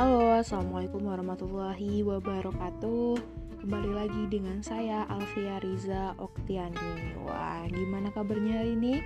Halo, Assalamualaikum warahmatullahi wabarakatuh Kembali lagi dengan saya Alfia Riza Oktiani Wah, gimana kabarnya hari ini?